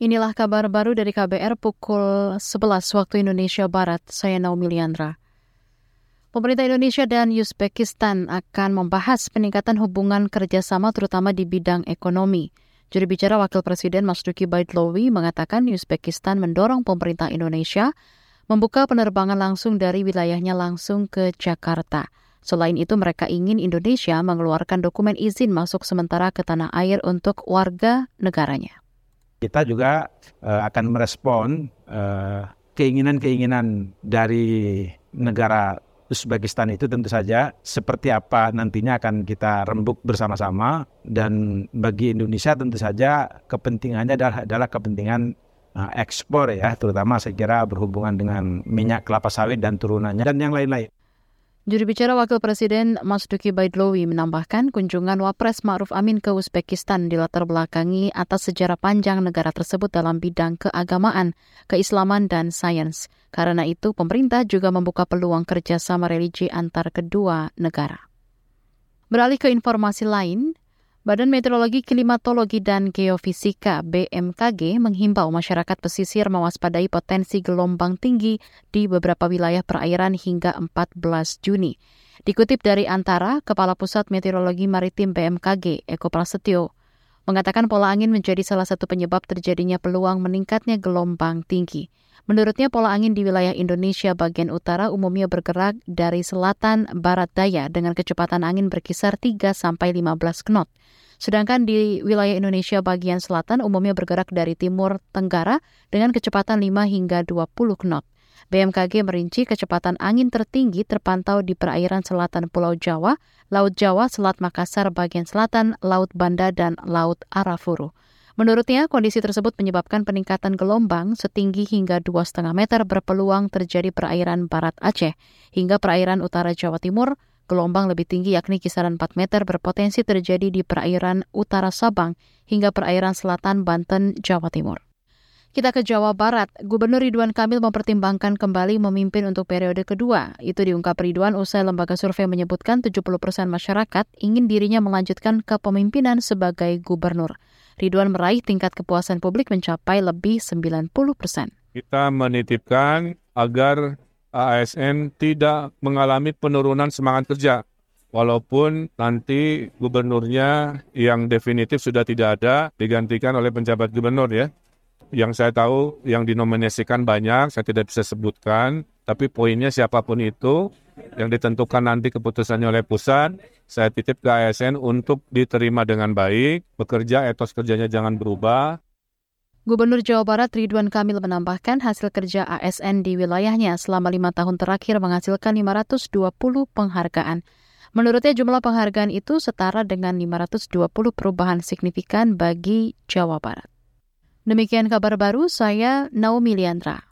Inilah kabar baru dari KBR pukul 11 waktu Indonesia Barat. Saya Naomi Liandra. Pemerintah Indonesia dan Uzbekistan akan membahas peningkatan hubungan kerjasama terutama di bidang ekonomi. Juru bicara Wakil Presiden Mas Duki Baitlowi mengatakan Uzbekistan mendorong pemerintah Indonesia membuka penerbangan langsung dari wilayahnya langsung ke Jakarta. Selain itu, mereka ingin Indonesia mengeluarkan dokumen izin masuk sementara ke tanah air untuk warga negaranya kita juga uh, akan merespon keinginan keinginan-keinginan dari negara Uzbekistan itu tentu saja seperti apa nantinya akan kita rembuk bersama-sama dan bagi Indonesia tentu saja kepentingannya adalah, adalah kepentingan uh, ekspor ya terutama saya kira berhubungan dengan minyak kelapa sawit dan turunannya dan yang lain-lain. Juru bicara Wakil Presiden Mas Duki Baidlowi menambahkan kunjungan Wapres Ma'ruf Amin ke Uzbekistan dilatar belakangi atas sejarah panjang negara tersebut dalam bidang keagamaan, keislaman, dan sains. Karena itu, pemerintah juga membuka peluang kerjasama religi antar kedua negara. Beralih ke informasi lain, Badan Meteorologi, Klimatologi, dan Geofisika BMKG menghimbau masyarakat pesisir mewaspadai potensi gelombang tinggi di beberapa wilayah perairan hingga 14 Juni. Dikutip dari Antara, Kepala Pusat Meteorologi Maritim BMKG, Eko Prasetyo, mengatakan pola angin menjadi salah satu penyebab terjadinya peluang meningkatnya gelombang tinggi. Menurutnya pola angin di wilayah Indonesia bagian utara umumnya bergerak dari selatan barat daya dengan kecepatan angin berkisar 3 sampai 15 knot. Sedangkan di wilayah Indonesia bagian selatan umumnya bergerak dari timur tenggara dengan kecepatan 5 hingga 20 knot. BMKG merinci kecepatan angin tertinggi terpantau di perairan selatan Pulau Jawa, Laut Jawa, Selat Makassar bagian selatan, Laut Banda, dan Laut Arafuru. Menurutnya, kondisi tersebut menyebabkan peningkatan gelombang setinggi hingga 2,5 meter berpeluang terjadi perairan barat Aceh hingga perairan utara Jawa Timur, gelombang lebih tinggi yakni kisaran 4 meter berpotensi terjadi di perairan utara Sabang hingga perairan selatan Banten, Jawa Timur. Kita ke Jawa Barat. Gubernur Ridwan Kamil mempertimbangkan kembali memimpin untuk periode kedua. Itu diungkap Ridwan usai lembaga survei menyebutkan 70 persen masyarakat ingin dirinya melanjutkan kepemimpinan sebagai gubernur. Ridwan meraih tingkat kepuasan publik mencapai lebih 90 persen. Kita menitipkan agar ASN tidak mengalami penurunan semangat kerja. Walaupun nanti gubernurnya yang definitif sudah tidak ada, digantikan oleh penjabat gubernur ya. Yang saya tahu yang dinominasikan banyak, saya tidak bisa sebutkan, tapi poinnya siapa pun itu, yang ditentukan nanti keputusannya oleh pusat, saya titip ke ASN untuk diterima dengan baik, bekerja, etos kerjanya jangan berubah. Gubernur Jawa Barat Ridwan Kamil menambahkan hasil kerja ASN di wilayahnya selama lima tahun terakhir menghasilkan 520 penghargaan. Menurutnya jumlah penghargaan itu setara dengan 520 perubahan signifikan bagi Jawa Barat. Demikian kabar baru, saya Naomi Liandra.